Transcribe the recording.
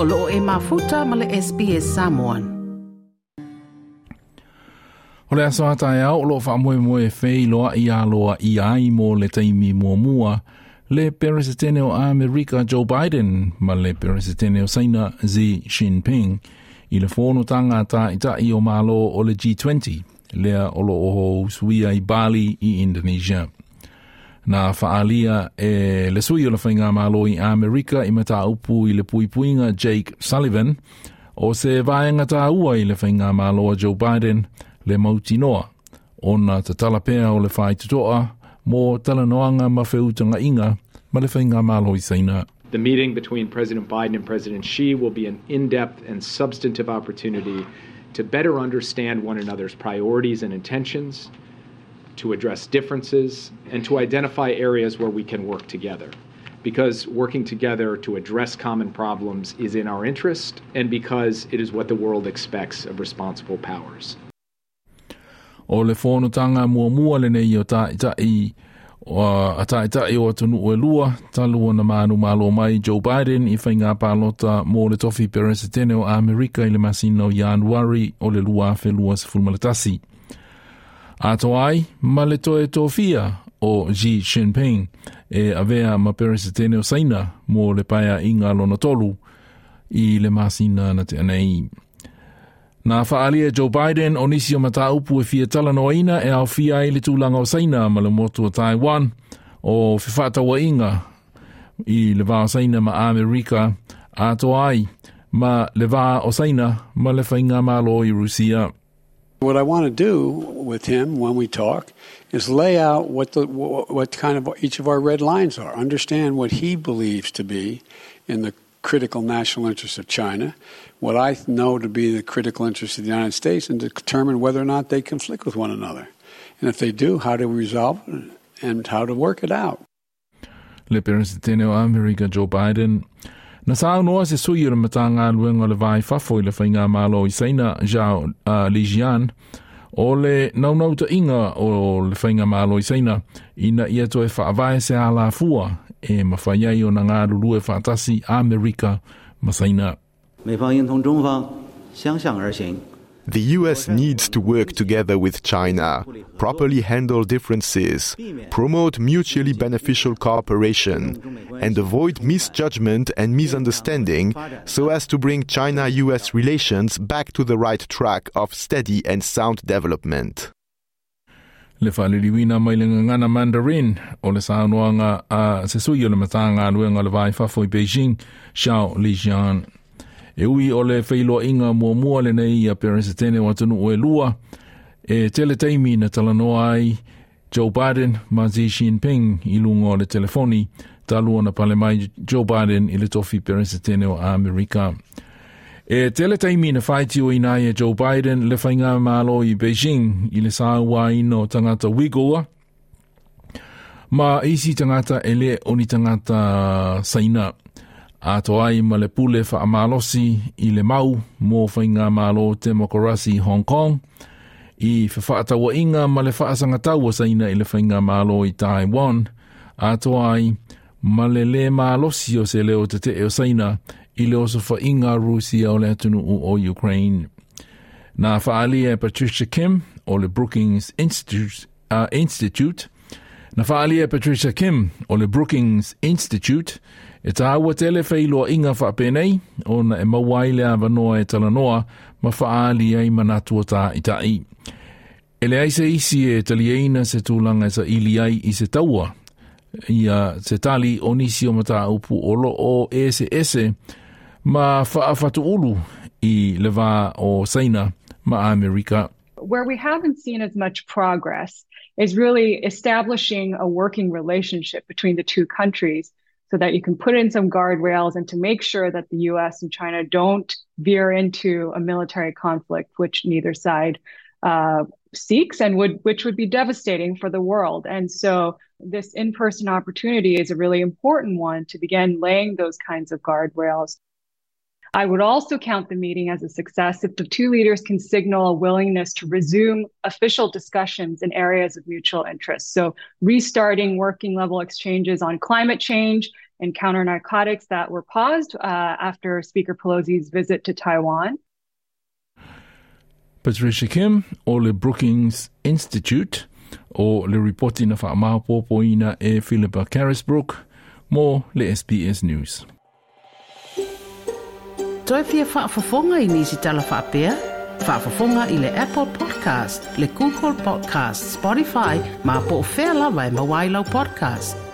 o loo e mafuta ma SBS Samoan. O le aso ata e au, lo wha moe moe whei loa i aloa i ai mo le taimi mua mua, le peresetene o Amerika Joe Biden ma le peresetene o Saina Xi Jinping i le whono tanga ta i ta i o malo o le G20, lea o lo oho suia i Bali i Indonesia. Na e le sui o le malo i Amerika i mata upu i le puipuinga Jake Sullivan, o se vaenga ta ua i le malo a Joe Biden le ona ta talapea o le tutoa, mo talanoanga inga, ma le malo i saina. The meeting between President Biden and President Xi will be an in depth and substantive opportunity to better understand one another's priorities and intentions, to address differences, and to identify areas where we can work together. Because working together to address common problems is in our interest, and because it is what the world expects of responsible powers. O le whonotanga mua le nei o ta i ta i o a ta i ta i o atunu o e lua, talu o na manu malo mai Joe Biden i whainga pālota mō le tofi peresetene o Amerika i le masino Januari o le lua whelua se fulmalatasi. Ato ai, ma le toe tofia o Xi Jinping e avea ma peresetene o saina mō le paia inga lona tolu i le masina na te anei. Nā whaalia Joe Biden o nisi o mata upu e fia tala no e au fia i le tūlanga o saina ma le motu o Taiwan o whiwhata wa inga i le vā o saina ma Amerika ato ai ma le vā o saina ma le whainga malo i Rusia. What I want to do with him when we talk is lay out what the what kind of each of our red lines are. Understand what he believes to be in the critical national interests of China, what I know to be the critical interests of the United States, and determine whether or not they conflict with one another. And if they do, how to resolve it and how to work it out. Le Presidente o Amerika Joe Biden Na sa noa se sui o le matanga luenga le vai fafo i le whainga malo i seina Zhao uh, Lijian o le naunau ta inga o le whainga malo i seina ina ia to e whaavae se ala fua e mawhaiai o na ngā rurue whaatasi Amerika ma seina. 美方应同中方相向而行， The US needs to work together with China, properly handle differences, promote mutually beneficial cooperation, and avoid misjudgment and misunderstanding so as to bring China US relations back to the right track of steady and sound development. Le mai le Mandarin o le a o le le i Beijing, Lijian. E ui o le whailo inga mua mua le nei a peresetene Tene atunu o e lua, e tele teimi na talanoa ai Joe Biden ma Xi Jinping i lunga o le telefoni, talua na pale mai Joe Biden i le tofi peresetene o Amerika. E tele taimi na whaiti o ina e Joe Biden le whainga malo i Beijing i le sāua ino tangata Uyghur. Ma isi tangata ele oni tangata Saina. A to ai ma le pule wha amalosi i le mau mō whainga malo Demokarasi Hong Kong. I whawhaatawa inga ma le whaasangataua Saina i le whainga malo i Taiwan. A to ai ma le le malosi o se leo te te o Saina i le oso whainga Rusia o le atunu o Ukraine. Nā whaalia Patricia Kim o le Brookings Institute, uh, Institute Nā whaalia Patricia Kim o le Brookings Institute e tā tele whailoa inga e mawai lea wanoa e talanoa ma whaalia i manatua tā i tai. Isi e talieina se tūlanga sa ili ai i se taua ia se tali o mata upu o ese ese ma whaafatu ulu i le wā o Saina ma Amerika. Where we haven't seen as much progress is really establishing a working relationship between the two countries so that you can put in some guardrails and to make sure that the US and China don't veer into a military conflict, which neither side uh, seeks and would which would be devastating for the world. And so this in-person opportunity is a really important one to begin laying those kinds of guardrails. I would also count the meeting as a success if the two leaders can signal a willingness to resume official discussions in areas of mutual interest. So, restarting working level exchanges on climate change, and counter narcotics that were paused uh, after Speaker Pelosi's visit to Taiwan. Patricia Kim o le Brookings Institute o le reporti na whaamaupopoina e Philippa Carisbrook more le SBS News. Toi pia whaafafonga i nisi tala whaapea? Whaafafonga i le Apple Podcast, le Google Podcast, Spotify, ma po o whea lawa e mawailau podcast.